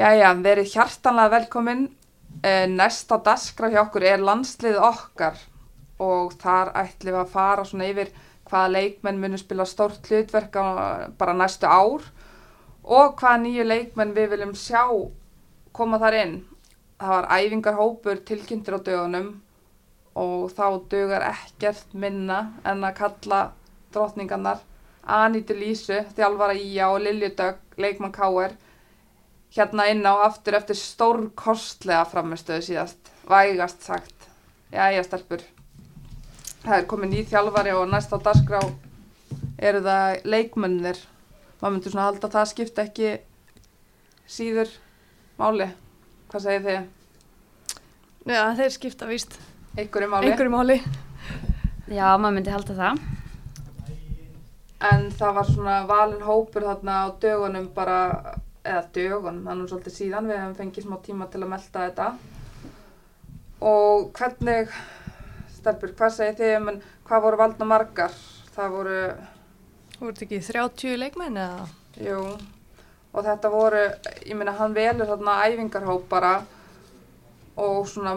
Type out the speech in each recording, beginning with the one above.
Jæja, verið hjartanlega velkomin. Eh, Næst á daskra hjá okkur er landslið okkar og þar ætlum við að fara svona yfir hvaða leikmenn munum spila stórt hlutverk bara næstu ár og hvaða nýju leikmenn við viljum sjá koma þar inn. Það var æfingarhópur tilkynntir á dögunum og þá dögar ekkert minna en að kalla drottningarnar Anítu Lísu, þjálfara Ía og Lilju Dögg, leikmann K.R. hérna inn á aftur eftir stórkostlega framistöðu síðast, vægast sagt. Jæja, stelpur. Það er komið nýð þjálfari og næst á dagskrá eru það leikmennir. Maður myndur svona halda að það skipta ekki síður máli. Hvað segir þið? Já, þeir skipta víst Einhverju máli? einhverju máli. Já, maður myndi halda það. En það var svona valin hópur þarna á dögunum bara, eða dögun, það er nú svolítið síðan, við hefum fengið smá tíma til að melda þetta. Og hvernig, stelpur, hvað segir þið, menn, hvað voru valdna margar? Það voru, Þú ert ekki 30 leikmenn eða? jú, og þetta voru, ég meina, hann velur þarna æfingarhóp bara og svona,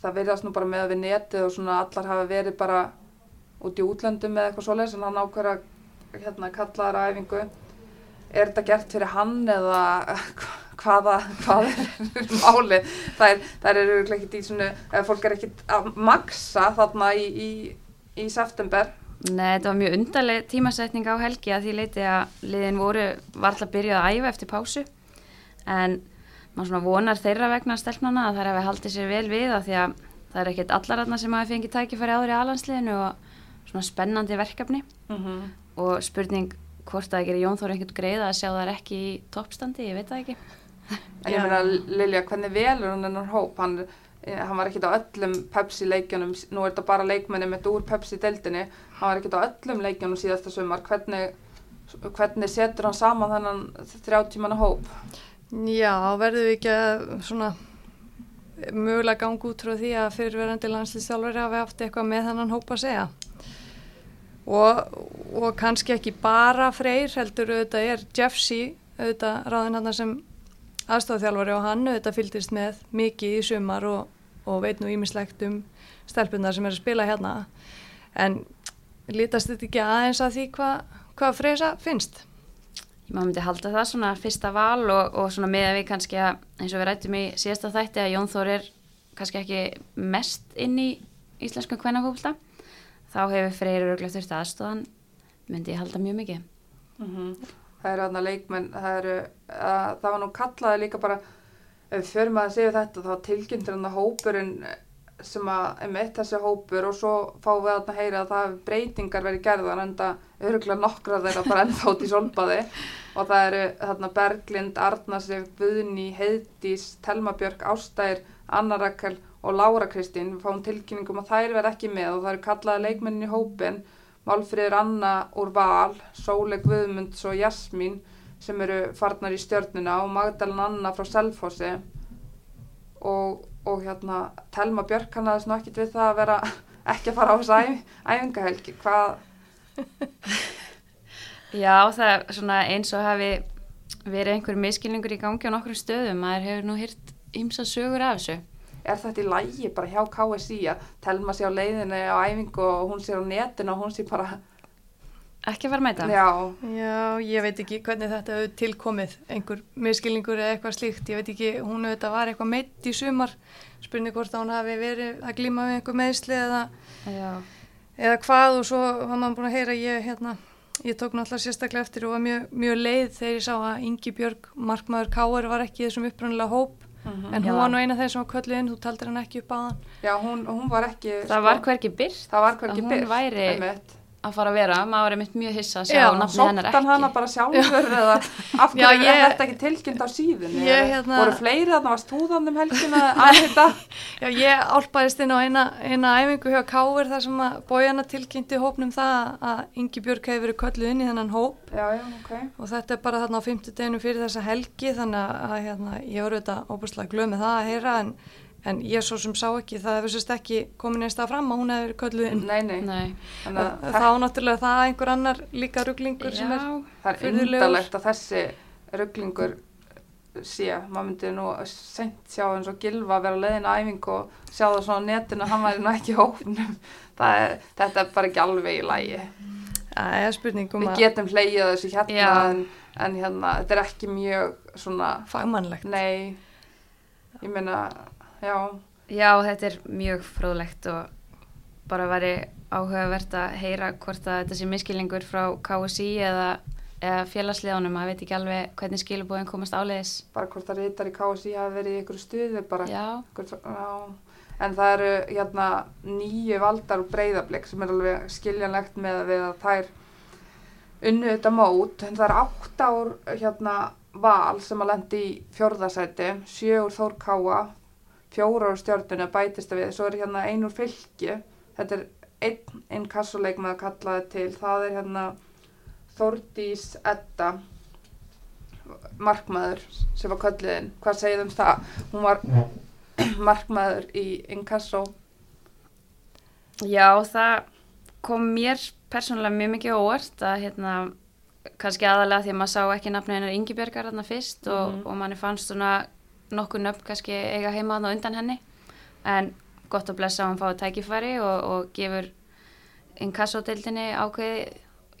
það verðast nú bara með við netið og svona allar hafa verið bara út í útlöndum eða eitthvað svoleiðis en hann ákveður að hérna, kalla þær æfingu. Er þetta gert fyrir hann eða hvaða, hvað er málið? Það er, það er ekkert í svona, fólk er ekkert að maksa þarna í, í, í september. Nei, þetta var mjög undarleg tímasetning á helgi að því leiti að liðin voru varla byrjuð að æfa eftir pásu en maður svona vonar þeirra vegna stelpnana að þær hefði haldið sér vel við af því að það er ekkert allar aðna sem hafi fengið tækifæri áður í alansliðinu og svona spennandi verkefni Mm -hmm. og spurning hvort að það gerir Jón Þór einhvern greið að sjá þær ekki í toppstandi, ég veit það ekki. En ég meina, Lilja, hvernig velur hann hennar hóp? Hann, eh, hann var ekkert á öllum Pepsi-leikjunum, nú er þetta bara leikmenni með úr Pepsi-deildinni, hann var ekkert á öllum leikjunum síðasta sumar. Hvernig, hvernig setur hann saman þennan þrjá tímana hóp? Já, verðum við ekki að svona mögulega ganga út frá því að fyrirverandi landslýstjálfari hafi haft eitthvað með þennan hóp að segja. Og, og kannski ekki bara Freyr, heldur auðvitað er Jeffsy, auðvitað ráðin hann sem aðstofþjálfari og hann auðvitað fylgdist með mikið í sumar og, og veit nú ímislegt um stelpunar sem er að spila hérna. En lítast þetta ekki aðeins að því hvað hva Freysa finnst? Maður myndi halda það svona fyrsta val og, og svona með að við kannski að eins og við rættum í síðasta þætti að Jón Þór er kannski ekki mest inn í íslensku kvennafólta þá hefur Freyri örgulega þurft aðstofan myndi ég halda mjög mikið. Það eru þarna leikmenn, það eru, að, það var nú kallaði líka bara, ef förum að segja þetta, þá tilkynntur hann að hópurinn sem að er með þessi hópur og svo fáum við að heyra að það breytingar verið gerðar en það örgulega nokkra þeirra bara ennþá út í solbaði og það eru þarna Berglind, Arnarsif, Guðni, Heiðdís, Telma Björk, Ástæðir, Anna Rakel og Lára Kristín. Við fáum tilkynningum að þær verð ekki með og það eru kallaði leikmennin í hópin, Málfríður Anna úr Val, Sóle Guðmunds og Jasmín sem eru farnar í stjörnuna og Magdalena Anna frá Selfossi og, og hérna Telma Björk nú ekkert við það að vera ekki að fara á þessu æf, æfingahelgi. Hvað, Já, það er svona eins og hafi verið einhver miskilningur í gangi á nokkrum stöðum, maður hefur nú hýrt ymsa sögur af þessu. Er þetta í lægi bara hjá KSI að Telma sé á leiðinni á æfingu og hún sé á netinu og hún sé bara, Ekki var með þetta? já, Já, ég veit ekki hvernig þetta hefur tilkomið, einhver miskilningur eða eitthvað slíkt, ég veit ekki, hún auðvitað var eitthvað meitt í sumar, spurning hvort að hún hafi verið að glíma við einhver meðsli eða, Já. eða hvað. Og svo var maður búin að heyra, ég, hérna, ég tók náttúrulega sérstaklega eftir og var mjög, mjög leið þegar ég sá að Ingi Björg, markmaður Káar, var ekki í þessum upprannilega hóp, Mhm. en hún Já. var nú eina þeir sem var kölluð inn, þú taldir hann ekki upp á hann. já hún, hún var ekki, Það var hverki byrt það var hvergi að hún væri- einmitt. Að fara að vera, maður er mitt mjög hissa að sjá Já, nafnið hennar Sóttan ekki. hana bara sjálfur eða af Já, hverju er þetta ekki tilkynnt á síðunni? Ég, Eða hérna- Voru fleiri þarna, varst þú þannig um helgina að þetta? Já, ég álpaðist inn á eina, eina æfingu hjá Káir þar sem að bójana tilkynnti hópnum það að Ingi Björg hefur verið kölluð inn í þennan hóp Já, já, ok. og þetta er bara þarna á fimmtudeginu fyrir þessa helgi þannig að hérna, ég voru þetta óbúslega glöð með það að heyra en, en ég svo sem sá ekki, það hefur sérst ekki komin einst að fram að hún hefur kölluð inn. Nei, nei. Nei. Að Þá náttúrulega það einhver annar líka rugglingur sem er það er undalegt að þessi rugglingur sé, maður myndi nú sent sjá eins og Gilva vera leiðin að æfingu og sjá það svona á netinu að hann væri nú ekki í hófnum það er, þetta er bara ekki alveg í lægi Það er spurningum við að getum hleyið þessu hérna en, en hérna, þetta er ekki mjög svona, fagmannlegt. nei ég meina, já. Já, þetta er mjög fróðlegt og bara væri áhugavert að heyra hvort að þetta sé miskilningur frá KSI eða, eða félagsliðanum, maður veit ekki alveg hvernig skilubóðin komast áleiðis. bara hvort að reytar í KSI hafi verið í ykkur stuði bara. Já, Einhver- Já, en það eru hérna nýju valdar og breyðablik sem er alveg skiljanlegt með að við að þær unnu þetta mót, en það er átt ár hérna val sem að lendi í fjórðasæti, sjö úr Þór Káa, fjóra úr stjórnuna bætist við, svo er hérna ein úr fylki, þetta er einn innkassuleik með að kalla það til, það er hérna Þórdís Edda markmaður sem var kölliðin, hvað segið um það? Hún var markmaður í inkasso já, það kom mér persónulega mjög mikið á óvart að hérna, kannski aðalega því að maður sá ekki nafni hennar Ingibjörgar þarna fyrst og, Mhm. og manni fannst svona nokkuð nöfn kannski eiga heima á undan henni. En gott að blessa að hann fái tækifæri og, og gefur inkassódeildinni ákveði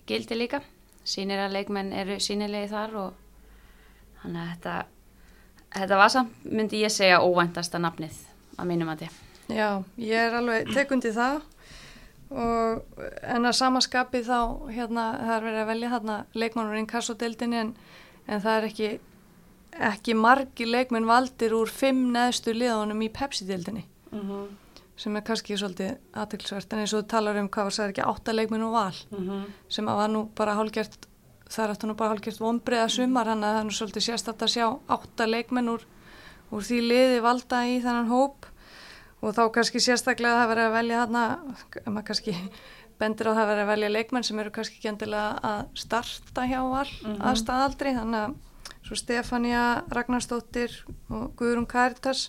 gildi líka. Sýnir að leikmenn eru sýnilegi þar og þannig að þetta þetta var samt, myndi ég segja óvæntasta nafnið að mínum að þið Já, ég er alveg tekundi það og en að samaskapi þá hérna það er verið að velja þarna leikmannur inn kassodeildinni en, en það er ekki ekki margi leikmenn valdir úr fimm neðstu liðunum í Pepsi-deildinni mm -hmm. sem er kannski svolítið aðtilsvert en eins og þú talar um hvað var það ekki átta leikmenn og val sem að var nú bara hálgert það er aftur nú bara hálgert vonbreiða sumar hann að það er nú svolítið sérstætt að sjá átta leikmenn úr, úr því liði valda í þennan hóp og þá kannski sérstaklega að það verið að velja þarna, maður kannski bendir á það að verið að velja leikmenn sem eru kannski ekki endilega að starta hjá val Mhm. að staðaldri þannig að svo Stefania Ragnarsdóttir og Guðrún Karitas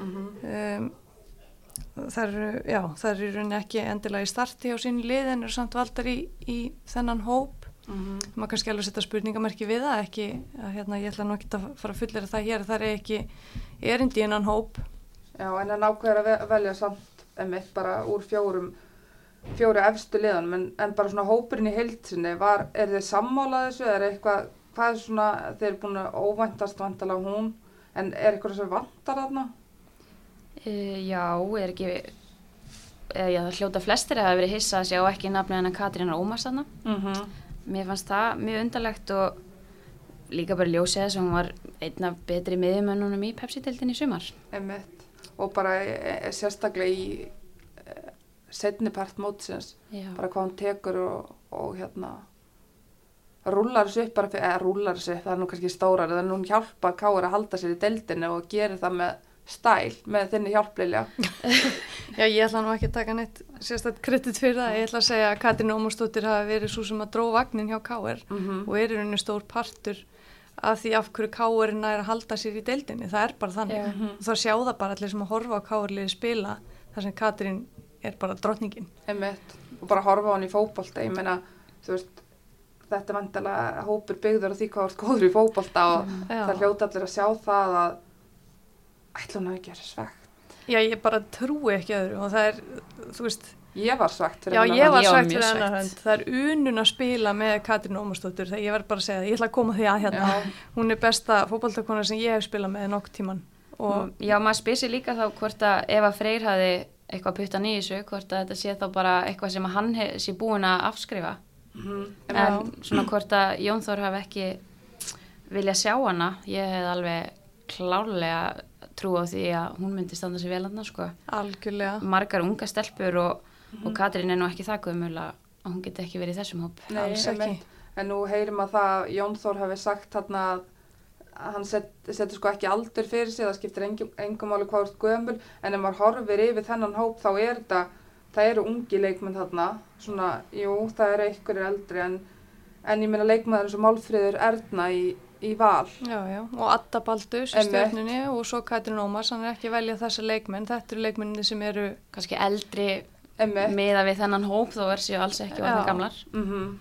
um, það eru, já, það eru rauninni ekki endilega í starti á sín lið en eru samt valdar í, í þennan hóp. Maður kannski alveg setja spurningamerki við það ekki, að hérna ég ætla nú ekki að fara að fullera það hér, það er ekki erindi innan hóp. Já, en það nákvæður að ve- velja samt emitt bara úr fjórum fjóru efstu liðanum, en, en bara svona hópurinn í heildsinni, var, er þið sammálað þessu, er eitthvað, hvað er svona þeir eru búin að óvæntast vantalega hún, en er eitthvað sem vantar þarna? Uh, já, er ekki eða já, það hljóta flestir að hafa verið hissa að sjá ekki nafnið hennar Katrínar Ómarsanna Mm -hmm. mér fannst það mjög undarlegt og líka bara ljósið þess að hún var einn af betri miðjumönnunum í Pepsi-dildin í sumar Emitt, og bara e, e, sérstaklega í e, setni part mótsins, bara hvað hún tekur og, og hérna rúlar þessu upp bara fyrir, eða rúlar þessu upp, það er nú kannski stórar, þannig að hún hjálpar Káur að halda sér í deildinu og gerir það með stæl, með þinni hjálplilja. Já, ég ætla nú ekki að taka neitt sérstætt kredit fyrir það, ég ætla að segja að Katrín Ómarsdóttir hafi verið svo sem að dró vagnin hjá Káir Mm og er rauninni stór partur af því af hverju Káirinn er að halda sér í deildinni, það er bara þannig. Já. og þá sjá það bara allir sem að horfa á Káirliði spila þar sem Katrín er bara drottningin. Einmitt, og bara horfa á hann í fótbolta. Ég meina, þú veist þetta er vantilega hópur byggður á því hvað ert góður í fótbolta og Já. það hljóta allir að sjá það að ætla hún að gera svegt Já, ég bara trúi ekki öðru og það er, þú veist, ég var svegt fyrir já hennar ég var Ég var svegt fyrir hennar það er unun að spila með Katrín Ómarsdóttir, þegar ég verð bara að segja það, ég ætla að koma því að hérna, Já. hún er besta fótboltakona sem ég hef spilað með nokk tíman og og já, maður sér líka þá hvort að ef að Freyr hafi eitthvað puttan í þessu, hvort að þetta sé afskrifa Mhm. en svona hvort að Jón Þór hafi ekki vilja sjá hana ég hef alveg klárlega trú á því að hún myndi standa sér vel hann sko. algjörlega, margar unga stelpur og, og Katrín er nú ekki það gömul að hún geti ekki verið í þessum hóp Nei, ekki. en nú heyrim að það að Jón Þór hafi sagt þarna að hann set, setur sko ekki aldur fyrir sig, það skiptir engum, engum máli hvað ert gömul, en ef maður horfir yfir þennan hóp þá er þetta, það eru ungi leikmenn þarna, svona, jú, það eru einhverjir eldri, en, en ég meina leikmenn eins og Málfríður Erna í, í val. Já, já, og Adda Baldus í Einmitt. stjórnunni og svo Katrín Ómars, hann er ekki að velja þessa leikmenn, þetta eru leikmenninni sem eru, kannski eldri miða við þennan hóp þó er sér alls ekki orðin gamlar Mm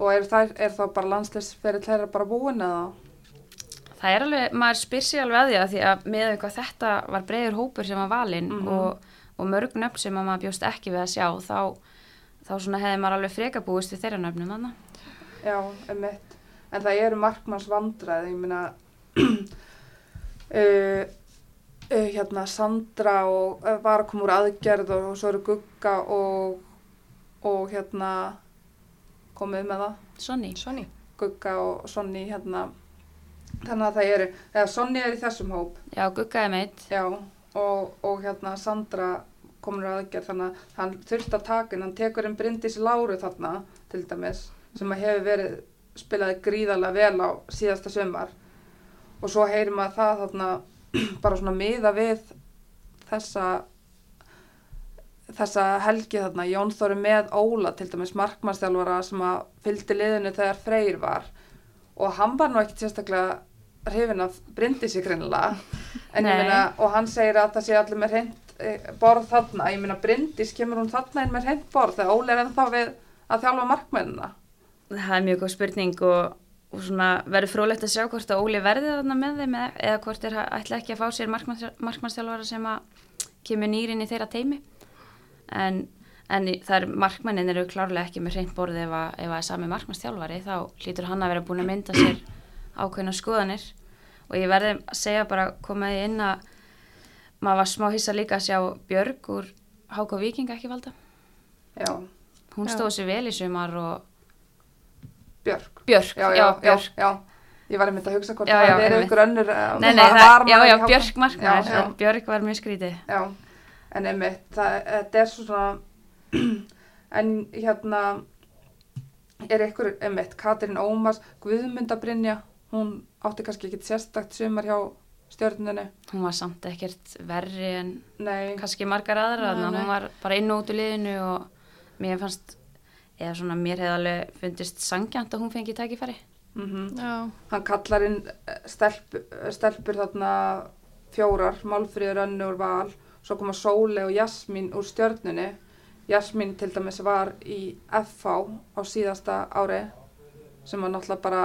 Og er, þær, er þá bara landslisferill þeirra bara búin eða? það er alveg, maður spyr sér alveg að því að með eitthvað þetta var breyður hópur sem var valinn Mhm. og, og mörg nöfn sem að maður bjóst ekki við að sjá þá, þá svona hefði maður alveg freka búist við þeirra nöfnum þarna. Já, emitt. En það eru markmanns vandræði, ég meina, uh, uh, hérna Sandra og uh, var að koma úr aðgerð og, og svo eru Gugga og, og hérna komið með það, Sonni. Sonny. Gugga og Sonni hérna. Þannig að það eru, eða Sonni er í þessum hóp, Já, guggaði meitt. já, og, og hérna Sandra komur úr aðgerð þannig að hann þurfti að taka inn, hann tekur inn Bryndís Láru þarna til dæmis sem að hefur verið spilaði gríðarlega vel á síðasta sömar og svo heyrir maður það þarna bara svona miða við þessa þessa helgi þarna. Jón Þóri með Óla til dæmis markmannstjálfara sem að fylgdi liðinu þegar Freyr var. Og hann var nú ekkert sérstaklega hrifin af Bryndísi greinilega. En ég Nei. meina og hann segir að það sé allir með hreint borð þarna, ég meina Bryndís kemur hún þarna inn með hreint borð? Þegar Óli er ennþá við að þjálfa markmennina? Það er mjög góð spurning og, og svona verður frólægt að sjá hvort að Óli verði þarna með þeim eða, eða hvort er ætla ekki að fá sér markmannstjálfara sem að kemur nýrin í þeirra teimi en, en er markmannin eru klárlega ekki með hreint borð ef að, ef að sami markmannstjálfari þá hlýtur hann að vera búin að mynda sér ákveðna skoðanir. Og ég verði að segja bara komaði inn að maður var smá hissa líka að sjá Björg úr Háka Víking ekki valda. Já, hún stóð sér vel í sumar og Björk Björk, já, já, já, já, ég var einmitt að hugsa hvort Já, það einmitt. ykkur önnur eh, Nei, nei, var- það, já, já. Björk markmaður, Björk var mjög skrítið. Já, en einmitt, það, er svo svona, en hérna er ykkur, einmitt, Katrín Ómars, Guðmundabrynja, hún átti kannski ekki sérstakt sumar hjá stjörnunni, Hún var samt ekkert verri en nei, kannski margar aðra, þannig að hún var bara inn og út úr liðinu og mér fannst, eða svona mér hefði alveg fundist sangjant að hún fengi tækifæri. mm Já. hann kallar inn eh, stelp, eh, stelpur þarna fjórar, Málfríður Önnur Val, svo koma Sóli og Jasmín úr stjörnunni, Jasmín til dæmis var í FH á síðasta ári sem var náttúrulega bara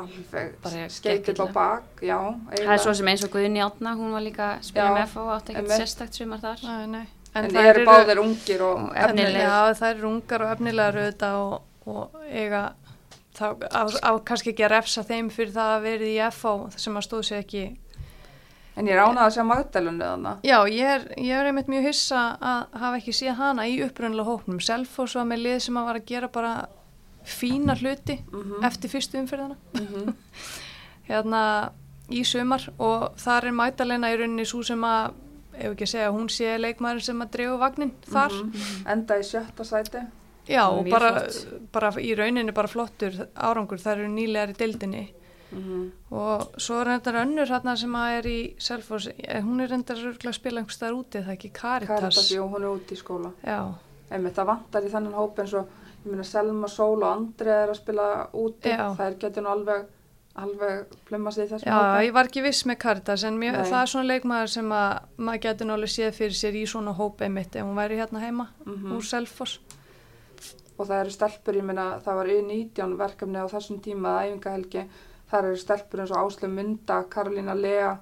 alveg Bara skeitið á bak, já, Það er svo sem eins og Guðni Átna, hún var líka að spila Já, með FH og átti ekkert sérstakt sumar þar. Nei, nei. en, þær eru báðir ungir og efnilegir. Já, það eru ungar og efnilegar auðvitað og, og eiga þá á, á kannski ekki að refsa þeim fyrir það að verið í FH sem að stóð sér ekki En ég ránaði að sjá Magdalunu þannig. Já, ég er, ég er einmitt mjög hissa að hafa ekki séð hana í upprunnulega hóknum Selfoss var með lið sem að var að gera bara fína hluti Mm eftir fyrstu umferðina. Hérna í sumar og þar er Magdalena í rauninni svo sem að ef ekki að segja hún sé leikmaður sem að drefa vagnin þar. Mhm. Enda í sjötta sæti. Já, og bara, bara í rauninni bara flottur árangur, það eru nýlegar í deildinni. Mm og svo er þetta önnur hérna sem að er í Selfoss, eh, hún er örugglega að spila einhvers staðar úti, það er ekki? Caritas. Karitas, jú, hún er út í skóla. Já, Einmitt, það vantar í þennan hóp eins og, meina, Selma, Sól og Andri er að spila úti. Já. Er getur nú alveg, alveg plumma sig í þessum já hópi. ég var ekki viss með Caritas en mjö, það er svona leikmaður sem að maður getur náttúrulega séð fyrir sér í svona hópi mitt ef hún væri hérna heima Mhm. úr Selfoss. Og það eru stelpur, ég meina, það var U19 verkefni á þessum tíma, æfingahelgi. Það eru stelpur eins og Áslu Munda, Karolína Lea,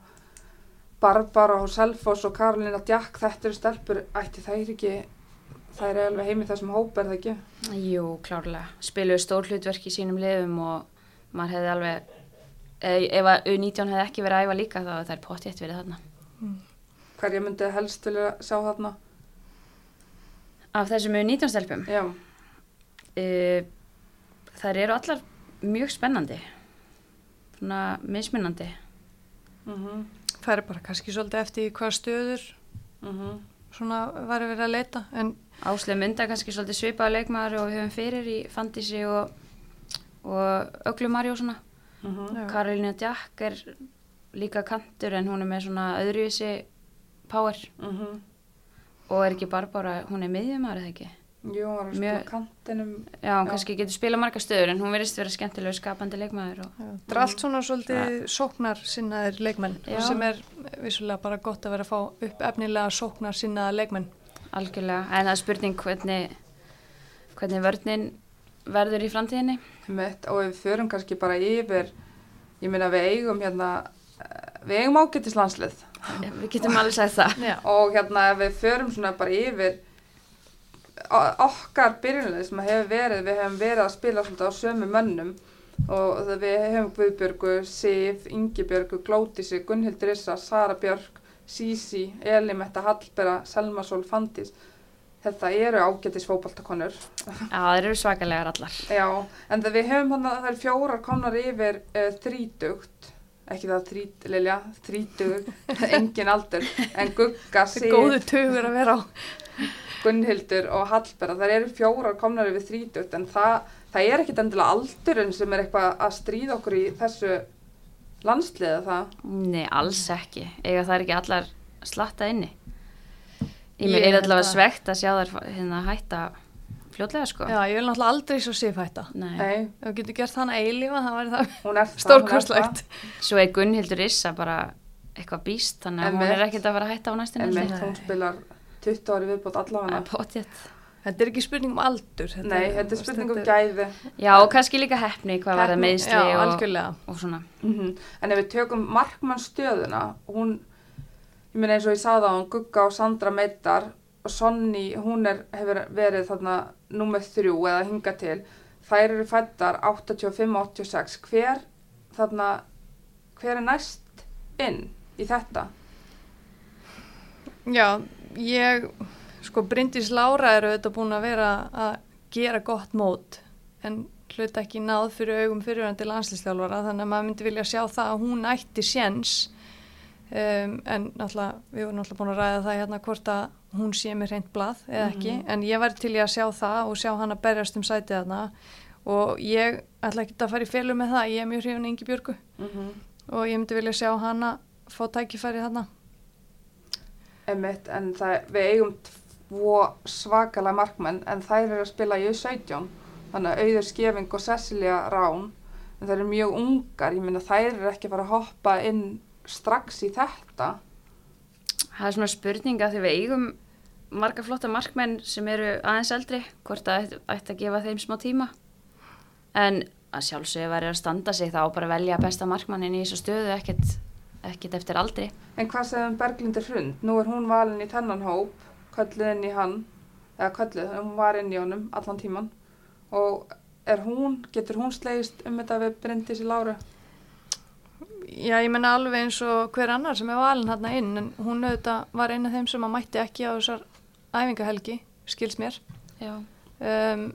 Barbara og Selfoss og Karolína Djakk. Þetta eru stelpur, ætti er ekki, það er alveg heim í þessum hópi, er það ekki? Jú, klárlega. Spiluðu stór hlutverk í sínum liðum og maður hefði alveg, eh, ef að U19 hefði ekki verið að æfa líka þá það er pottjætt verið þarna. Hverja myndi helst vilja sjá þarna? Af þessum U19 stelpum, Já, uh, þær eru allar mjög spennandi, svona mismunandi. mhm, Það er bara kannski svolítið eftir hvað stöður mhm. svona væri verið að leita en Áslega mynda kannski svolítið svipaða leikmaður og við höfum fyrir í Fandísi og, og Öglumari og svona. Mhm. Já. Karolina Djakk er líka kantur en hún er með svona öðruvísi power Mhm. og er ekki Barbara, hún er miðjumar eða ekki? Jú, hún var að Mjög- kantinum. Já, hún Já. kannski getur spila marga stöður en hún verðist vera skemmtilega skapandi leikmaður Það er allt svona svolítið sóknar sinnaðir leikmenn Já. sem er vissulega bara gott að vera að fá upp efnilega sóknar sinnaða leikmenn. Algjörlega, en það er spurning hvernig hvernig vörnin verður í framtíðinni. Mitt, og við förum kannski bara yfir, ég meina við eigum hérna, eh, við eigum ágættislandslið Við getum alveg sagt það. Já. og hérna ef við förum svona bara yfir okkar byrjunlega sem hefur verið, við hefum verið að spila svolítið á sömu mönnum og við hefum Guðbjörgu, Sif, Ingibjörgu, Glótísi, Gunnhildur Issa, Sara Björk, Sísi, Elimetta, Hallbera, Selmasól, Fandís. Þetta eru ágættis fótboltakonur. Já, það eru svakalegar allar. Já, en það við höfum hann að það er fjórar komnar yfir uh, þrítugt, ekki það þrít, Lilja, þrítug, engin aldur, en Gugga, Það er góðu tugur að vera á. Gunnhildur og Hallbera, það eru fjórar komnar yfir þrítugt, en það, það er ekkit endilega aldurinn sem er eitthvað að stríða okkur í þessu landsliða það. Nei, alls ekki. Ega það er ekki allar slatta inni. Ég Ég er allavega að- svegt að sjá þær hérna hætta fljótlega sko. Já, ég vil náttúrulega aldrei svo sifhætta. Nei. Nei, Ef þú getur gert hana eilífa, það væri það er stórkostlegt. Svo er Gunnhildur Issa bara eitthvað býst, þannig að hún er ekkert að að hætta á næstunni. En held mitt, ég. hún spilar 20 ári viðbót Það allavega. Er. Þetta er ekki spurning um aldur. Nei, þetta er spurning um þetta er- gæði. Já, og kannski líka heppni hvað var það meðsli Já, og, algjörlega. Og svona. En ef við tökum markmannstöðuna, hún, ég meina eins og ég sagði á hann, Gugga og Sandra meittar og Sonny, hún er, hefur verið þarna númer þrjú eða hinga til. Þær eru fættar 85-86. Hver, þarna, hver er næst inn í þetta? Já, ég, sko Bryndís Lára eru þetta búin að vera að gera gott mót en hlut ekki náð fyrir augum fyrirvændi landslýstjálfara þannig að maður myndi vilja sjá það að hún ætti séns. Um, en náttúrulega, við vorum náttúrulega búin að ræða það hérna hvort að hún sé með reynd blað eða ekki, en ég væri til í að sjá það og sjá hann að berjast um sætið þarna. Og ég ætla ekki að fara í félu með það, ég er mjög hrifin Ingi Björgu Mm -hmm. og ég myndi vilja sjá hana fá tækifæri þarna. Einmitt, en það, við eigum svakalega markmenn en þær eru að spila í U17 þannig að Auður Skefing og Cecilia Rán en þær eru mjög ungar, ég minna þær eru ekki að fara að hoppa inn strax í þetta Það er svona spurninga því við eigum marga flotta markmenn sem eru aðeins eldri, hvort það ætti, að gefa þeim smá tíma. En að sjálfsögðu væri að standa sig þá bara velja besta markmannin í þessu stöðu, ekkert, ekkert eftir aldri. En hvað segðum Berglindur Hrund? Nú er hún valin í þennan hóp, kölluð inn í hann, eða kölluð, hún var inn í honum allan tíman og er hún, getur hún slegist um þetta við Bryndis í Láru? Já, ég menna alveg eins og hver annar sem er valin hérna inn en hún auðvitað var eina af þeim sem að mætti ekki á þessar æfingahelgi, skils mér. Já. Um,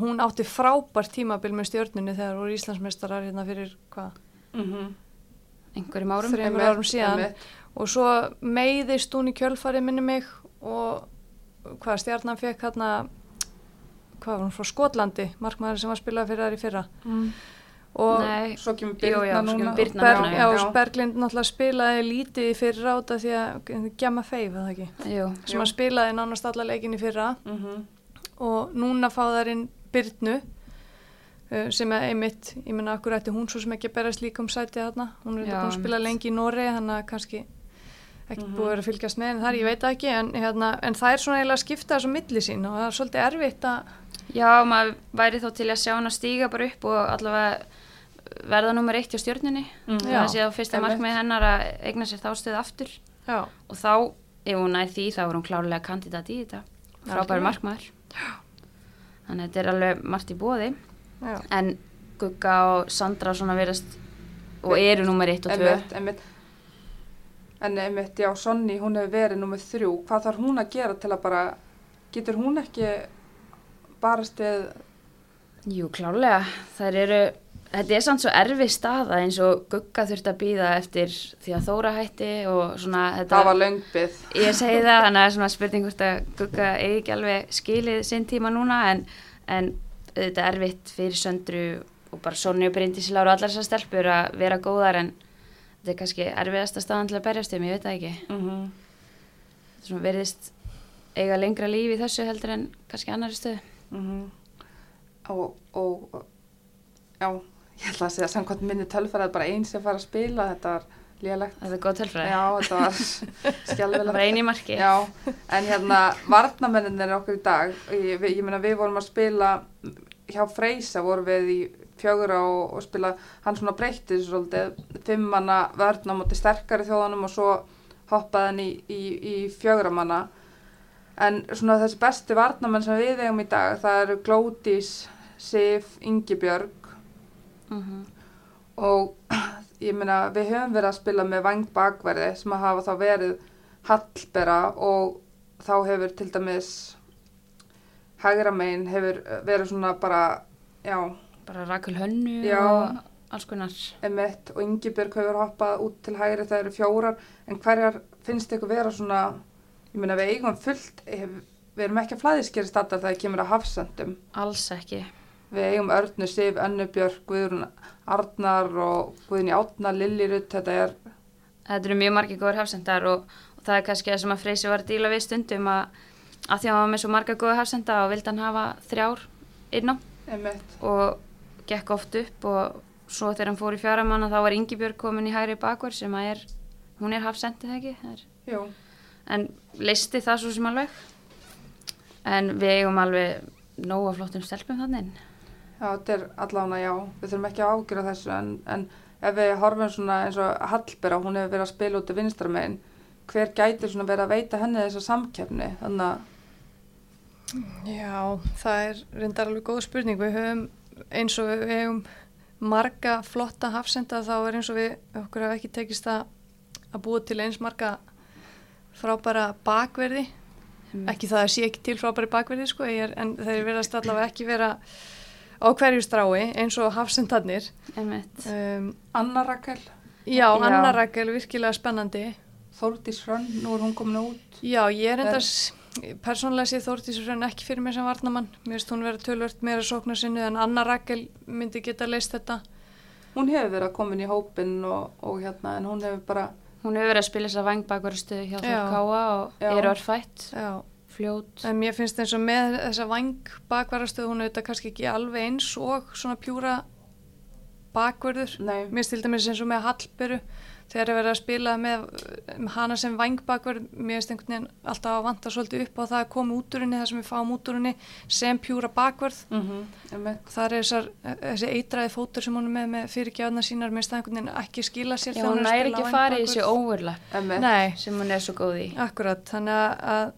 hún átti frábært tímabil með stjórnunni þegar voru Íslandsmeistarar hérna fyrir hvað, Mm -hmm. Einhverjum árum. þreymur árum síðan. Og svo meiðist hún í kjölfarið minni mig og hvað stjarnan fekk hérna, hvað var hún frá Skotlandi, markmaður sem var spilað fyrir þar í fyrra. Mm. Og Nei, Svo kemur Birna núna. Birna Berg, já, já. Berglind náttúrulega spilaði lítið í fyrra át af því að gemma feif, eða ekki? jú, sem Jú. að spilaði nánast alla leikin í fyrra Mm og núna fá þær inn Byrnu uh, sem er einmitt, ég menna akkur ætti hún svo sem ekki að berast líka um sætið þarna hún er þetta búin að spila lengi í Nóri þannig að kannski ekki Mhm. búið að fylgjast með en þar, ég veit ekki en, hérna, en það er svona eiginlega að skipta þessu milli sín og það er svolítið erfitt að Já, maður væri þá til að sjá hann að stíga bara upp og allavega verða nummer eitt hjá stjórnunni. Mm. Já. Það sé á fyrsta markmið hennar að eigna sér þá stöð aftur. já, Og þá, ef hún nær því, þá er hún klárlega kandidat í þetta. Frábæri markmaður. Þannig að þetta er alveg margt í bóði. já. En Gugga og Sandra svona verðast og eru nummer eitt og tvö. En einmitt, já, Sonny, hún hefur verið nummið þrjú. Hvað þarf hún að gera til að bara, getur hún ekki barast við, Jú, klárlega. Það eru, þetta er samt svo erfið staða eins og Gugga þurfti að býða eftir því að Þóra hætti og svona þetta. það var löngbið. Ég segi það, þannig að það er svona spurning hvort að Gugga eigi ekki alveg skilið sinn tíma núna en, en þetta er erfitt fyrir söndru og bara Sonny og Bryndís Láru og allar þessar stelpur að vera góðar en þetta er kannski erfiðasta staðan til að berjast um, ég veit það ekki. Mm -hmm. Þetta svona verðist eiga lengra líf í þessu heldur en kannski annari stöðu. Mhm. og, og, og, já, ég ætla að segja samkvæmt minni tölfærað bara eins að fara að spila, þetta var lélegt. Það er góð tölfræði. Já, þetta var Það skjálfilegt. var eini marki. Já, en hérna varnamennin er okkur í dag, ég, ég meina við vorum að spila hjá Freysa voru við í fjögur og, og spila, hann svona breytti þessu svolítið, fimmanna vörn á móti sterkari þjóðanum og svo hoppaði hann í, í, í fjöguramanna en svona þessi besti varnamenn sem við eigum í dag, það eru Glódís, Sif, Ingibjörg. Mhm. og ég meina við höfum verið að spila með vang bakverði sem að hafa þá verið hallbera og þá hefur til dæmis hægra megin hefur verið svona bara já, Bara Rakel Hönnu Já. og alls konar. emitt og Ingibjörg hefur hoppað út til hægri það eru fjórar en hverjar finnst ykkur vera svona ég meina við eigum fullt hef, við erum ekki að flæðiskeri statar þegar það kemur að hafsendum Alls ekki. við eigum Örnu, Sif, Önnubjörg Guðrún Arnar og Guðni Átna, Lillirut þetta er Þetta eru mjög margir góður hafsendar og, og það er kannski það sem að Freysi var að díla við stundum að, að því að hann var með svo marga góða hafsenda og vildi hann hafa þrjár inn á emitt og gekk oft upp og svo þegar hann fór í fjaramanna þá var Ingibjörg komin í hægri bakvar sem að er, hún er hafsendið ekki, er, en listi það svo sem alveg en við eigum alveg nóga flottum stelpum þannig já, þetta er allána já við þurfum ekki að ágjöra þessu en, en ef við horfum svona eins og Hallbera hún hefur verið að spila út í vinstramegin hver gæti svona verið að veita henni þessa samkeppni? Þannig að Já, það er reyndar alveg góð spurning. Við höfum eins og við höfum marga flotta hafsenda þá er eins og við okkur hafa ekki tekist að, að búa til eins marga frábæra bakverði. Ekki það að sé ekki til frábæri bakverði sko, er, en þeir verðast allavega ekki vera á hverju strái eins og hafsendarnir. Um, Anna Rakel, já, Já. Anna Rakel virkilega spennandi. Þórdís Hrönn nú er hún komin út Já, ég er enda persónlega sé Þórtís Hrönn ekki fyrir mig sem varnamann. Mér finnst hún vera tölvört meira sóknarsinnu en Anna Rakel myndi geta leist þetta. hún hefur verið að komin í hópin og, og hérna en hún hefur bara Hún hefur verið að spila þess að vangbakvaru stöðu hjá Já. Þór Káa og Já. er orðfætt, Já, fljót. en mér finnst eins og með þessa vang bakvarastöðu hún auðvitað kannski ekki alveg eins og svona pjúra bakvörður. nei, Mér finnst til dæmis eins og með Hallberu þegar er verið að spila með um, hana sem vangbakvörð, mér finnst einhvern veginn alltaf að vanta svolítið upp á það að koma út úr henni, það sem við fáum út úr henni sem pjúra bakvörð. mm emitt Það er þessar, þessi eitraði fótur sem hún er með, með fyrirgjáðna sínar, mér finnst það einhvern veginn ekki skila sér Já, hún er ekki fara í þessi Nei, sem hún er svo góð í. akkurat, þannig að,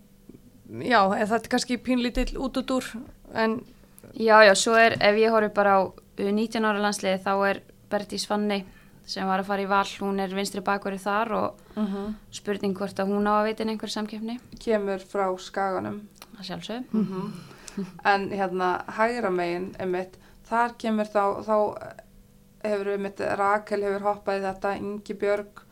já, það er kannski pínlítill út út úr, en Já, já, svo er, ef ég horfi bara á uh, 19 ára landsliði, þá er Bertís Fanny sem var að fara í val, hún er vinstri bakverið þar og mm spurning hvort að hún á að veitin einhver samkeppni, kemur frá skaganum. Að sjálfsög. mm en hérna hægra megin emitt, þar kemur þá þá hefur emitt Rakel hefur hoppað í þetta, Ingi Björg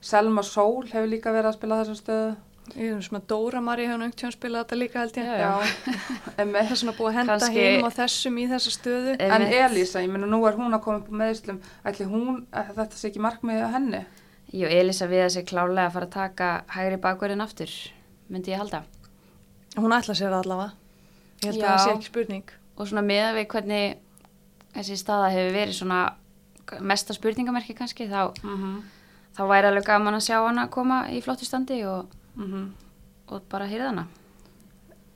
Selma Sól hefur líka verið að spila þessa stöðu ég er svona Dóra Mari hefur nöngt spila þetta líka held ég. Já, já. Það emitt er svona búið að henda Kannski- hinum á þessum í þessa stöðu. En Einmitt. Elísa, ég meina nú er hún að koma upp meðslum, ætli hún, að þetta sé ekki markmið að henni? Jú, Elisa við að sé klálega að fara að taka hægri bakverðin aftur, myndi ég halda. Hún ætla sér það allavega. Ég held Já. að það sé ekki spurning. Og svona með við hvernig þessi staða hefur verið svona mesta spurningamerki kannski, þá, Mm -hmm. þá væri alveg gaman að sjá hana koma í flottu standi og, Mm og bara hýrða hana.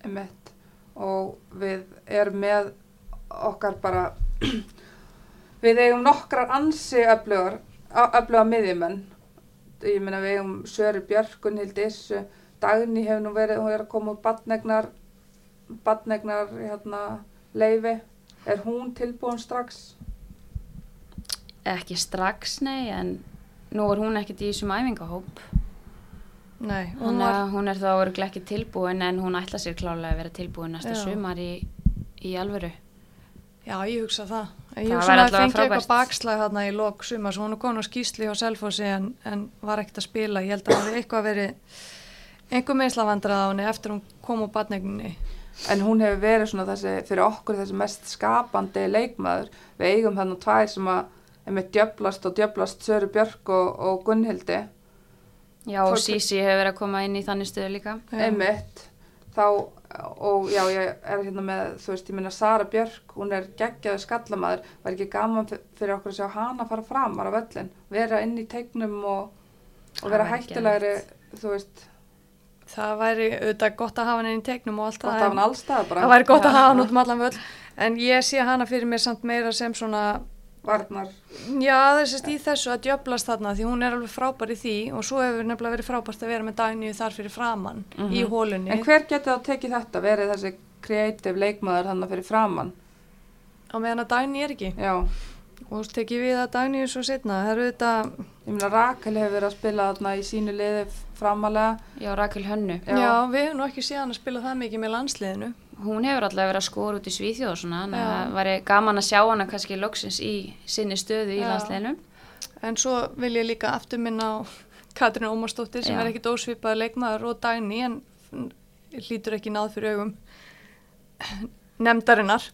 Emitt. Og við erum með okkar bara, við eigum nokkrar ansi öfluga miðjumenn. Ég meina við eigum Söri Björkun, Hildi Issu, Dagný hefur nú verið, hún er að koma úr badnegnar, badnegnar hérna, leifi. Er hún tilbúin strax? Ekki strax, nei, en nú er hún ekkert í þessum æfingahóp. Nei, hún var, hún er þá örugglega ekki tilbúin en hún ætla sér klálega að vera tilbúin næsta Já. sumar í, í alvöru. já ég hugsa það. Ég Það hugsa væri að allavega fengi eitthvað bakslag þarna í lok sumar, svo hún er komin á skýsli hjá Selfossi en, en var ekkert að spila. Ég held að það hefði eitthvað verið einhver meðslavandrað á henni eftir hún kom úr badnegninni. En hún hefur verið svona þessi, fyrir okkur þessi mest skapandi leikmaður. Við eigum þannig tvær sem að með djöblast og djöblast Söru Björk og, og Gunnhildi. Já, og Sisi hefur verið að koma inn í þannig stöðu líka. Einmitt. Þá, og já, ég er hérna með, þú veist, ég minna Sara Björk, hún er geggjaður skallamæður. Var ekki gaman fyr- fyrir okkur að sjá hana fara framar á völlin. Vera inn í tegnum og, og vera hættulegri, þú veist, Það væri auðvitað gott að hafa henni í tegnum og allt gott að hafa hann allstað bara. Það væri gott að Já. hafa hann út um allan völl en ég sé hana fyrir mér samt meira sem svona Varnar. Já, þessist í þessu að djöblast þarna því hún er alveg frábær í því og svo hefur nefnilega verið frábært að vera með Dagníu þar fyrir framann í hólunni. En hver getur þá tekið þetta, verið þessi kreatív leikmaður hann fyrir framann? Á meðan að Dagní er ekki. Já, Og þú tekið við að Dagníu svo setna. Það eru þetta, ég meina Rakel hefur verið að spila þarna í sínu liði framalega. Já, Rakel Hönnu. Já. já. við hefum nú ekki séð hann að spila það mikið með landsliðinu. Hún hefur alltaf verið að skora út í Svíþjóð og svona, þannig að það væri gaman að sjá hana kannski loksins í sinni stöðu í Já. landsleginu. En svo vil ég líka aftur minna á Katrín Ómarsdóttir sem Já. er ekkit ósvipaði leikmaður og Dagný en hlýtur ekki náð fyrir augum nefndarinnar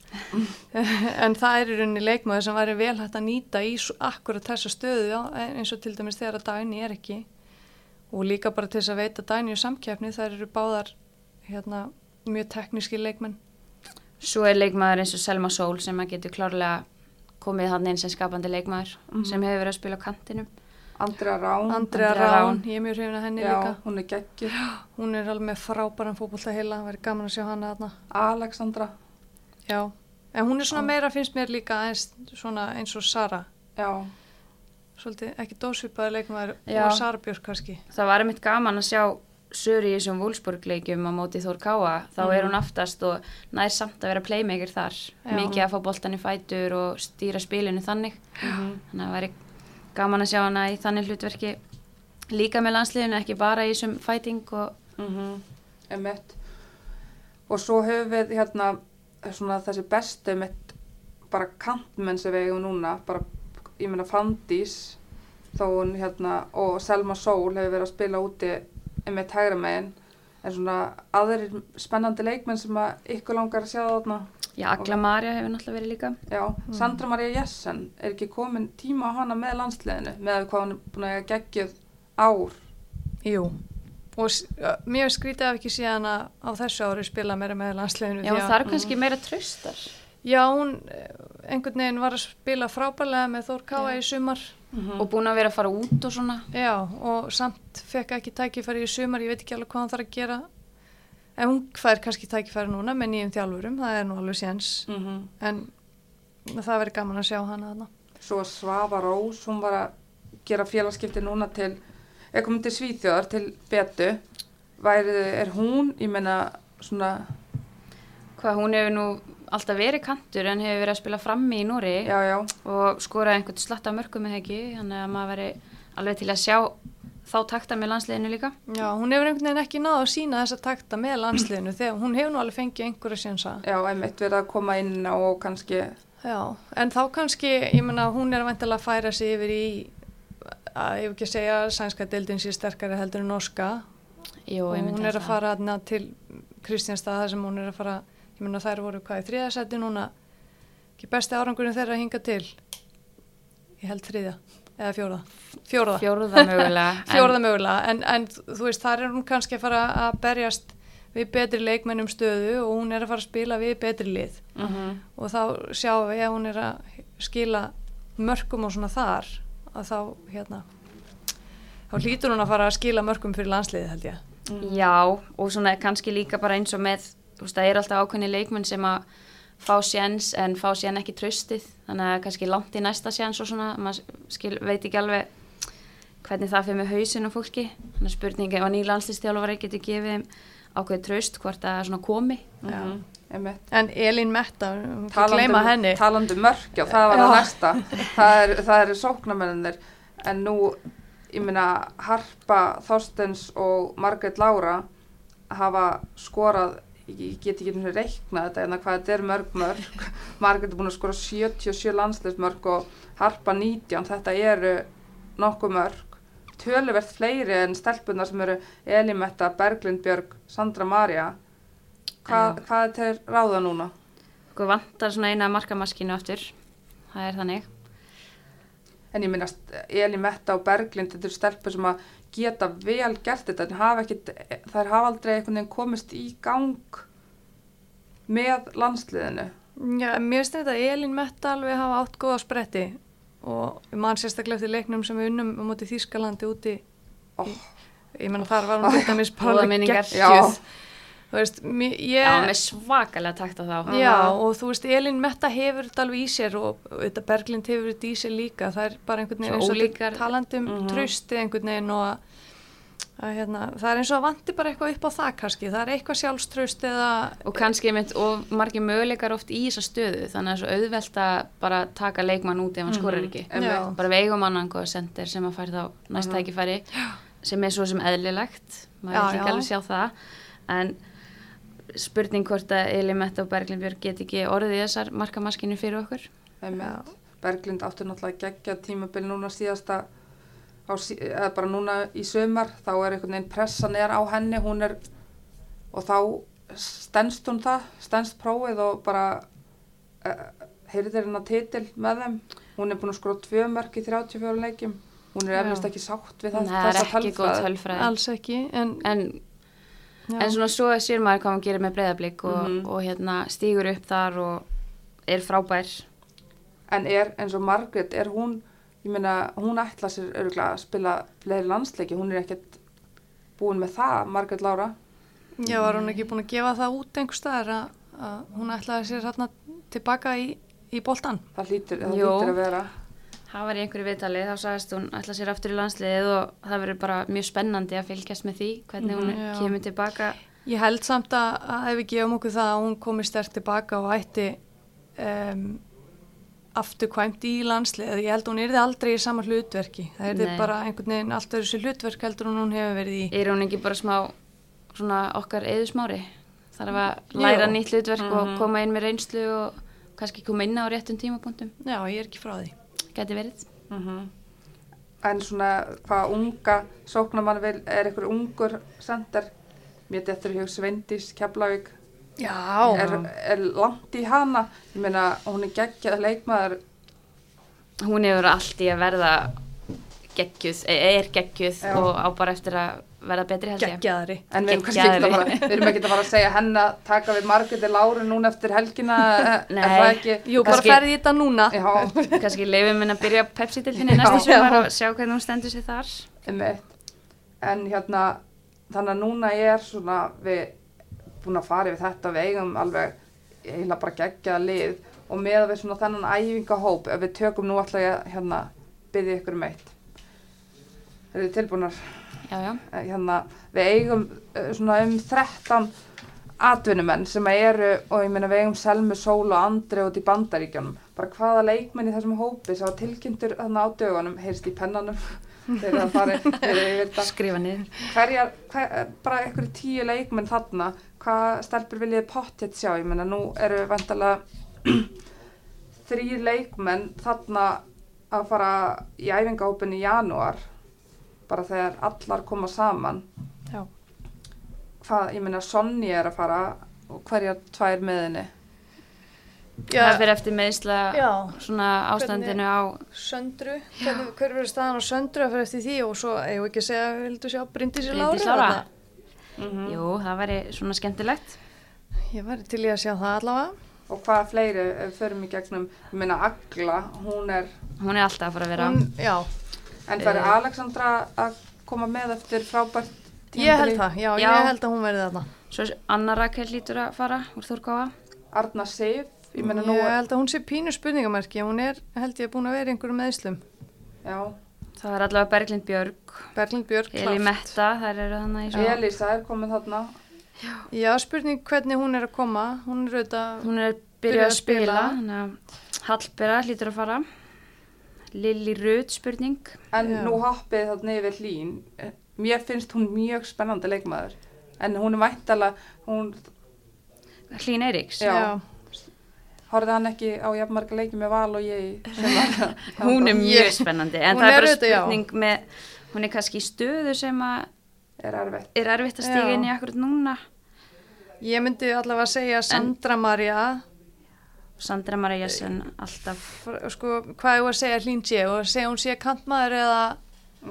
en það er í rauninni leikmaður sem væri vel hægt að nýta í akkurat þessa stöðu já, eins og til dæmis þegar að Dagný er ekki og líka bara til þess að veita Dagný og samkeppni þær eru báðar hérna, mjög tekníski leikmenn Svo er leikmaður eins og Selma Sól sem að getur klárlega komið hann inn sem skapandi leikmaður sem hefur verið að spila á kantinum. Andrea Rán. Andrea Rán, Rán. ég er mjög hrifin að henni Já, líka hún er geggjur. hún er alveg með frábæran fótbolta heila það væri gaman að sjá hana þarna Alexandra. Já, en hún er svona meira finnst mér líka eins, svona eins og Sara Já, svolítið ekki dósvipaði leikmaður Já. og Sara Björk kannski Það var einmitt gaman að sjá Söri í þessum Wolfsburg-leikjum á móti Þór Káa. Þá er hún aftast og nær samt að vera playmaker þar. Já. Mikið að fá boltan í fætur og stýra spilinu þannig. Þannig að það væri gaman að sjá hana í þannig hlutverki líka með landsliðinu, ekki bara í þessum fighting og mhm, emitt. Og svo höfum við hérna svona þessi bestu emitt bara kantmenn sem við eigum núna, bara, ég meina Fandís, þó hún hérna, og Selma Sól hefur verið að spila úti emitt hægra megin, en svona aðrir spennandi leikmenn sem að ykkur langar að sjá þarna. já, Agla Marja hefur náttúrulega verið líka. Já, Sandra Maria Jessen, er ekki komin tíma á hana með landsliðinu, með hvað hún er búin að geggjöð ár? Jú og mér skrítið af ekki síðan að á þessu ári spila meira með landsleginu Já, það er kannski meira tröstar. Já, hún eh, einhvern veginn var að spila frábælega með Þór Káa í sumar Og búin að vera að fara út og svona. Já, og samt fekk ekki tækifæri í sumar, ég veit ekki alveg hvað hann þarf að gera en hún fær kannski tækifæri núna með nýjum þjálfurum, það er nú alveg séns Mm en það verður gaman að sjá hana þarna. Svo Svava Rós, hún var að gera félagskipti núna til, er komin til Svíþjóðar, til Betu. Væri, er hún, ég meina, svona, Hvað, hún hefur nú alltaf verið kantur en hefur verið að spila frammi í Núri já, já, og skoraði einhvern slatta mörgum með ekki, þannig að maður veri alveg til að sjá þá takta með landsliðinu líka. Já, hún hefur einhvern veginn ekki náð að sína þessa takta með landsliðinu þegar hún hefur nú alveg fengið einhverja sénsa. já, einmitt verið að koma inn á og kannski, Já, en þá kannski, ég menna, hún er vantilega að færa sig yfir í, að ég hef ekki að segja að sænska deildin sé sterkari heldur en norska Jú, myndi hún er að fara aðna til Kristjánstað sem hún er að fara, ég menna þær voru hvað í þriðasæti núna, ekki besti árangurinn þeirra að hinga til, ég held þriðja, eða fjóraða, fjóraða. Fjórða mögulega. en- Fjórða mögulega, en, en þú veist, þar er hún kannski að fara að berjast við betri leikmennum stöðu og hún er að fara að spila við betri lið Mhm. og þá sjáum við ef hún er að skila mörgum og svona þar að þá hérna þá hlýtur hún að fara að skila mörgum fyrir landsliði held ég Já, og svona kannski líka bara eins og með, veist, það er alltaf ákveðni leikmenn sem að fá séns en fá sér ekki tröstið, þannig að kannski langt í næsta séns og svona, maður skil, veit ekki alveg hvernig það fyrir með hausin og fólki, þannig að spurningi að nýja landslistjálfari getur gefið þeim ákveðið tröst hvort það svona komi. mm einmitt. en Elín Metta, talandi um mörk, já, það var Já. að næsta. það er, það eru sóknarmennir, en nú, ég meina, Harpa Þorstens og Margrét Lára hafa skorað, ég get ekki einu sinni reiknað þetta, en hvað þetta er mörg mörg. Margrét er búin að skora 77 landsleismörg og Harpa 19, þetta eru nokkuð mörg. Töluvert fleiri en stelpunar sem eru Elimetta, Berglind Björg, Sandra Maria. Hvað, Já. hvað er ráða núna? Okkur vantar svona eina markamaskinu aftur, það er þannig. En ég minnast Elimetta og Berglind, þetta eru stelpur sem að geta vel gert þetta, en hafa ekkit, þær hafa aldrei einhvern veginn komist í gang með landsliðinu. Já, mér finnst þetta að Elín Metta alveg hafa átt góða spretti og mann sérstaklega eftir leiknum sem við unnum á móti Þýskalandi úti Ó. í, ég menna þar var hún til dæmis bara þú veist, ég Já, með svakalega takt á þá. Já, og þú veist, Elin Metta hefur þetta alveg í sér og og þetta Berglind hefur þetta í sér líka, það er bara einhvern veginn eins og ólíkar- þetta talandi um Mhm. trausti einhvern veginn og að, að hérna, það er eins og að vanti bara eitthvað upp á það kannski, það er eitthvað sjálfstraust eða, Og kannski mynd og margir möguleikar oft í þessa stöðu, þannig að það er svo auðvelt að bara taka leikmann út ef hann skorar ekki. Einmitt. Já. Bara við eigum annan sendir sem að fær þá næst tækifæri, sem er svo sem eðlilegt, maður Já, vil ekki já. alveg sjá það, en spurning hvort að Eli Metta og Berglind Björg get ekki orðið í þessar markamaskinu fyrir okkur. Berglind átti náttúrulega geggja tímabil núna síðasta á, eða bara núna í sömar þá er einhvern veginn pressan er á henni hún er og þá stendst hún það, stendst prófið og bara uh, heyrðir hennar titil með þeim hún er búin að skora tvö mörg í 34 leikjum hún er Já. eflust ekki sátt við Það það, er ekki góð tölfræði. alls ekki, en, En, já, en svona svo sér maður hvað hann gerir með breyðablík og, Mhm. og hérna stígur upp þar og er frábær. en er eins og Margrét, er hún ég meina, hún ætla sér örgulega að spila fleiri landsleiki, hún er ekkert búin með það, Margrét Lára já, var hún ekki búin að gefa það út einhver staðar að, að hún ætlaði sér hérna tilbaka í, í boltan. það hlýtur, það Jú. hlýtur að vera Það var í einhverju viðtali, þá sagðist hún ætla sér aftur í landsliðið og það verður bara mjög spennandi að fylgjast með því hvernig hún Mhm, já. kemur tilbaka. Ég held samt að, að ef við gefum okkur það að hún komi sterk tilbaka og ætti um, aftur kvæmt í landslið, ég held hún yrði aldrei í sama hlutverki, það yrði Nei. bara einhvern veginn allt öðru sér hlutverk heldur en hún hefur verið í. Er hún ekki bara smá svona okkar eðusmári? Þarf að læra nýtt hlutverk og Mhm. koma inn með reynslu og kannski koma inn á réttum tímapunktum. Já, ég er ekki frá því. Gæti verið. Mhm. En svona hvað unga sóknamann vil, er einhver ungur sender, mér dettur hug Sveindís Keflavík, Já. er, er langt í hana, ég meina hún er geggjað leikmaður, Hún hefur allt í að verða geggjuð, er geggjuð Já. og á bara eftir að verða betri held ég. Geggjaðari. en við erum kannski ekki að fara, við erum ekki að fara að segja henn að taka við Margréti Láru núna eftir helgina, er Nei. það ekki? Jú, bara ferði þetta núna. Já, Kannski leifum henn að byrja Pepsi-dildinni Já. næsta sumar og sjá hvernig hún stendur sér þar. En hérna, þannig að núna er svona, við búin að fara yfir þetta, við eigum alveg eiginlega bara geggjaða lið og með að við svona þennan æfingahóp, ef við tökum nú alltaf ég hérna byggði ykkur um eitt. Er þið tilbúinar? Já, já. Eh, Hérna, við eigum eh, svona um 13 atvinnumenn sem eru, og ég meina við eigum Selmu, Sól og Andri út í bandaríkjónum. Bara hvaða leikmenn í þessum hópi sem var tilkynntur þarna á dögunum, heyrst í pennanum, þetta Skrifa niður. hverjar, hver, bara einhverju tíu leikmenn þarna, hvað stelpur viljið pottet sjá, ég menna nú eru vantalega þrýr leikmenn þarna að fara í æfingahópin í janúar bara þegar allar koma saman Já. hvað, ég menna Sonny er að fara og hverjar tvær með henni Það fyrir eftir meðsla Já. svona ástandinu á Söndru, hvernig, hver verður staðan á Söndru að fyrir eftir því og svo, ég ekki að segja, vildu sjá? Bryndís Lára. þarna? mm Jú, það væri svona skemmtilegt. Ég væri til í að sjá það allavega. og hvað fleiri við förum í gegnum, ég menna Agla hún er, Hún er alltaf að fara að vera Hún, já, en færi Eh. Alexandra að koma með eftir frábært ég held það, já, Já. ég held að hún verði þarna. Svo Anna Rakel lítur að fara úr Þórkáa. Arna Sif, ég menna nú Ég held að hún sé pínu spurningamerki, hún er, held ég, búin að vera í einhverjum meðslum. já, Það er allavega Berglind Björg, Berglind Björk, Eli klárt. Metta, þær eru þannig í svo. Elisa er komið þarna Já, spurning hvernig hún er að koma, hún er auðvitað, Hún er byrjuð að að spila, spila. að Hallbera lítur að fara. Lili Rut spurning. En Já. nú hoppið þarna yfir hlín. Mér finnst hún mjög spennandi leikmaður. En hún er væntala, hún, Hlín Eiríks. Já. horfði hann ekki á jafnmarga leiki með val og ég sumar? Hún er mjög spennandi, en það er bara auðvitað, já. spurning með, hún er kannski í stöðu sem að Er erfitt. er erfitt að stiga Já. inn í akkurat núna. ég myndi allavega að segja Sandra Maria, Sandra Maria Jessen alltaf. Sko, hvað ég var að segja? Hlín sé og segja hún sé kantmaður eða,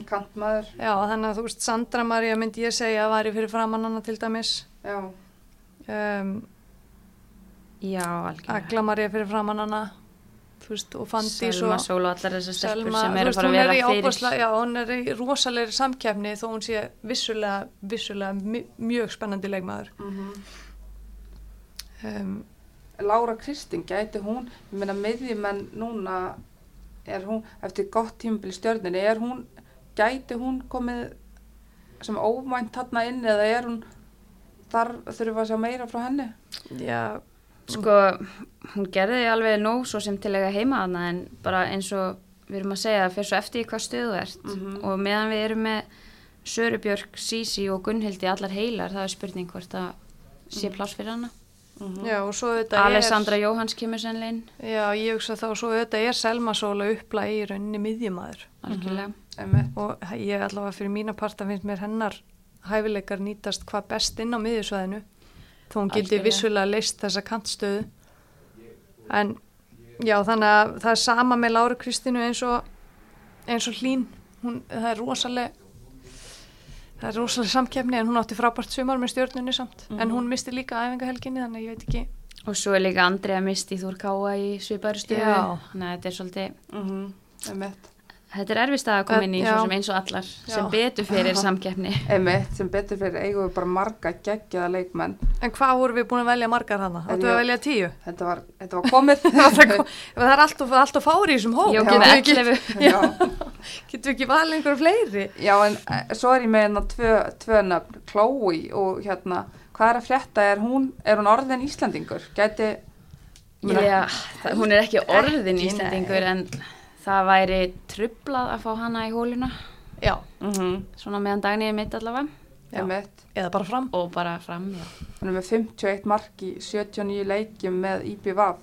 Kantmaður, já, þannig að þú veist, Sandra Maria myndi ég segja að væri fyrir framann hana til dæmis. já. Um, Já, algjörlega. Agla Maria fyrir framann hana þú veist, og Fandi Selma Sól og allar þessar stelpur Selma, sem þú eru að fara að hún er vera fyrir. já, hún er í rosalegri samkeppni þó hún sé vissulega, vissulega mj- mjög spennandi leikmaður. Mm um, Lára Kristín, gæti hún, ég meina miðjumenn núna, er hún, eftir gott tímabil í stjörninni, er hún, gæti hún komið sem óvænt þarna inn eða er hún, þar þurfum við að sjá meira frá henni? já, Sko, hún gerði alveg nóg svo sem til að eiga heima hana en bara eins og við erum að segja það fyrir svo eftir í hvað stöðu ert Mhm. og meðan við erum með Sörubjörg, Sísi og Gunnhildi allar heilar, það er spurning hvort það sé pláss fyrir hana. Mhm. já, og svo þetta Alessandra Jóhanns kemur er já, ég hugsa þá, svo þetta er Selma Sóla uppla í rauninni miðjumæður algjörlega. Einmitt. og ég allavega fyrir mína parta finnst mér hennar hæfileikar nýtast hvað best inn á miðjusvæðinu. Þó hún gildi vissulega leist þessa kantstöðu. En já þannig að það er sama með Láru Kristínu eins og eins og hlín. Hún, það er rosaleg það er rosaleg samkeppni en hún átti frábært sumar með stjórnunni samt en hún misti líka æfingahelginni þannig að ég veit ekki Og svo er líka Andrea misti Þór Káa í svipaður stöðu, Já. þannig að þetta er svolítið, Mhm. Einmitt. Þetta er erfist að koma inn í svo sem eins og allar sem Já. betur fyrir samkeppni. Einmitt, sem betur fyrir eigum við bara marga geggjaða leikmenn. en hvað vorum við búin að velja margar hana? Við að velja tíu? Þetta var, þetta var komið. það kom- það er alltaf, alltaf fári í þessum hóp Jó, Getum með við ekki- 11. Já. Getur við ekki valið einhverju fleiri? Já, en eh, svo er ég með hérna tvö, tvö nöfn, Chloe og hérna, hvað er að frétta, er hún, er hún orðin Íslandingur? Gæti, Já, hún er ekki orðin Ekki, Íslandingur nei. en það væri trublað að fá hana í hóluna, Já, mm svona meðan dagni er mitt allavega. Eða bara fram. Og bara fram, já. hún er með 51 mark í 79 leikjum með IBVAF,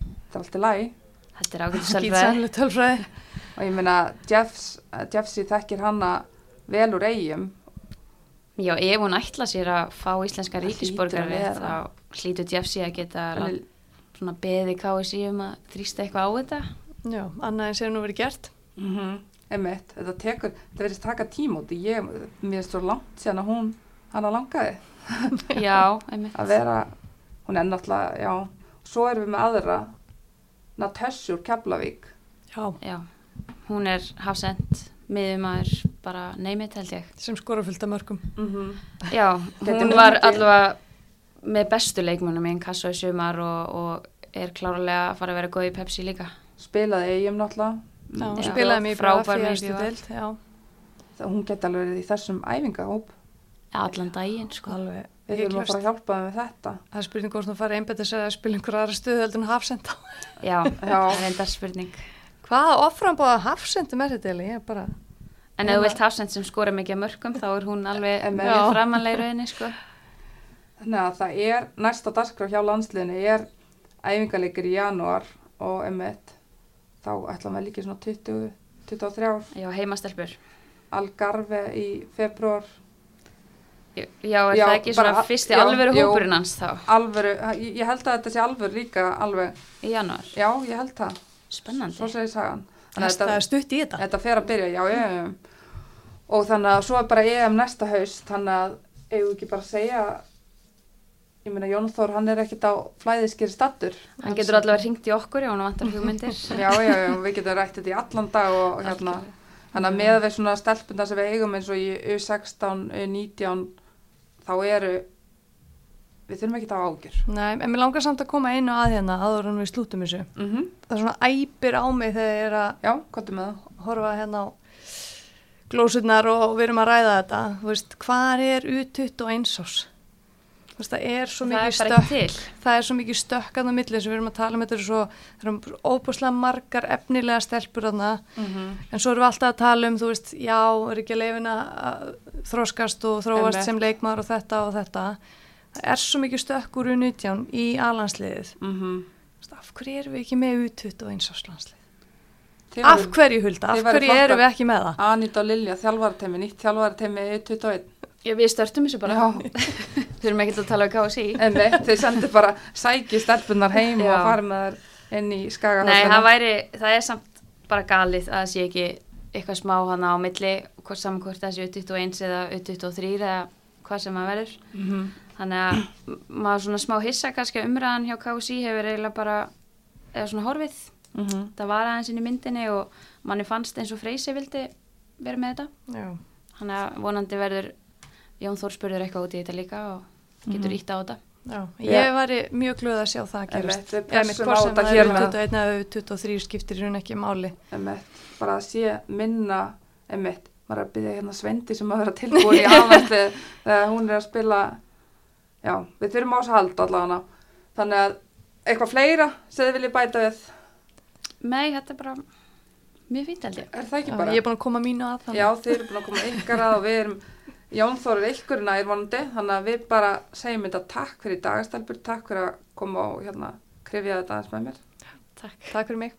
þetta er alltaf læg Þetta er sannlega tölfræði. og ég meina, Jeffs, Jeffsi þekkir hana vel úr eigum, Já, ef hún ætla sér að fá íslenska vera. þá hlýtur Jeffsi að geta Hann svona beði KSI um að þrýsta eitthvað á þetta. Já, annað en sér nú verið gert mm -hmm. einmitt, þetta tekur, þetta verðist taka tíma út, ég, mér er svo langt síðan að hún, hana langaði Já, einmitt. að vera, hún er náttúrulega, já, svo erum við með aðra, Natasha úr Keflavík, Já, Já, hún er hafsend, miðumæður, bara neymit held ég. sem skora fullt af mörgum mm Já, Gæti hún var allavega með bestu leikmunum í einn kassa í sumar og, og er klárlega að fara að vera góð í Pepsi líka. Spilaði eigum náttúrulega, Já, spilaði í Frábær það, hún geti alveg verið í þessum æfingahóp, Allan daginn, sko. alveg við þurfum að fara að hjálpa þeim með þetta. Það er spurning hvort hún farið einbætt að að spila einhver aðra stöðu heldur en hafsenda Já, Já. það er enda spurning. Hvaða offrambáða hafsendum er þetta eiginlega? Ég er bara En ef þú vilt hafsend sem skora mikið af mörgum þá er hún alveg mjög í rauninni, sko. Þannig að það er, næsta dagskrá hjá landsliðinu er æfingarleikir í janúar og emitt, þá ætlum við líka svona 20, 23 Já, heimastelpur. Algarve í februar, Já, er Já, það ekki svona bara- fyrsti já, alvöru hópurinn hans þá alvöru, ég, ég held að þetta sé alvöru líka alveg, í janúar? já ég held það, Spennandi. svo segir sagan. Þannig að Það þetta, er stutt í þetta þetta fer að byrja, já, já, já. Og þannig að svo er bara EM næsta haust, þannig að eigum við ekki bara að segja, ég meina Jón Þór, hann er ekkit á flæðiskeri stattur. Hann getur allavega ringt í okkur, já, hann vantar hugmyndir. Já, já, já, við getum rætt þetta í allan dag og hérna, þannig að með við svona stelpundar sem við eigum eins og í U16, U19, þá eru, við þurfum ekki að ágjur. Nei, en mér langar samt að koma einu að hérna áður en við slútum þessu Mm Það er svona æpir á mig þegar ég er að Já, hvað með það? horfa hérna á glósurnar og við erum að ræða þetta Þú veist, hvar er U21 ás? Það er svo Það mikið stökk það er svo mikið stökkað á milli sem við erum að tala um þetta er svo, það eru óbúslega margar efnilega stelpur þarna Mm en svo erum við alltaf að tala um, þú veist, já, er ekki leifin að þróskast og þróast Einmitt. sem leikmaður og þetta og þetta það er svo mikið stökk úr U19 í alansliðið -hmm. af hverju erum við ekki með U21 áslandslið? Þið Af væru- hverju hulda? Af hverju erum við ekki með það? Anita og Lilja, þjálfaratemi, nýtt þjálfaratemi U21. Já, við störtum þessu bara. Þurfum ekki að tala um KSI. en nei, þið sendir bara sæki stelpunar heim Já. og farið með þær inn í skagahöfnina. Nei, það væri, það er samt bara galið að það sé ekki eitthvað smá hana á milli, hvort saman hvort það sé U21 eða U23 eða hvað sem það verður. Mm -hmm. Þannig að maður svona smá hissa kannski umræðan hjá KSI hefur eiginlega bara, eða svona horfið. Mm -hmm. Það var aðeins inn í myndinni og manni fannst eins og Freysi vildi vera með þetta. Já. Þannig að vonandi verður Jón Þór spurður eitthvað út í þetta líka og getur Mhm. ítt á þetta. Já, ég væri mjög glöð að sjá það að gerast. Ég mitt pressum hvort sem það eru með 21 eða 23 skiptir raun ekki máli. emitt, bara að sé minna emitt, maður er að byrja hérna Svendi sem að vera tilbúin í aðvæmsli þegar hún er að spila já, við þurfum á þess að halda allavega þannig að eitthvað fleira sem þið viljið bæta við Nei, þetta er bara mjög fínt held ég. er það ekki Já, bara? ég er búin að koma mínu að þannig. Já, þið eru búin að koma ykkar að og við erum Jón Þór er ykkur nær vonandi þannig að við bara segjum þetta takk fyrir dagastelpur, takk fyrir að koma og hérna krifja þetta aðeins með mér Takk. Takk fyrir mig.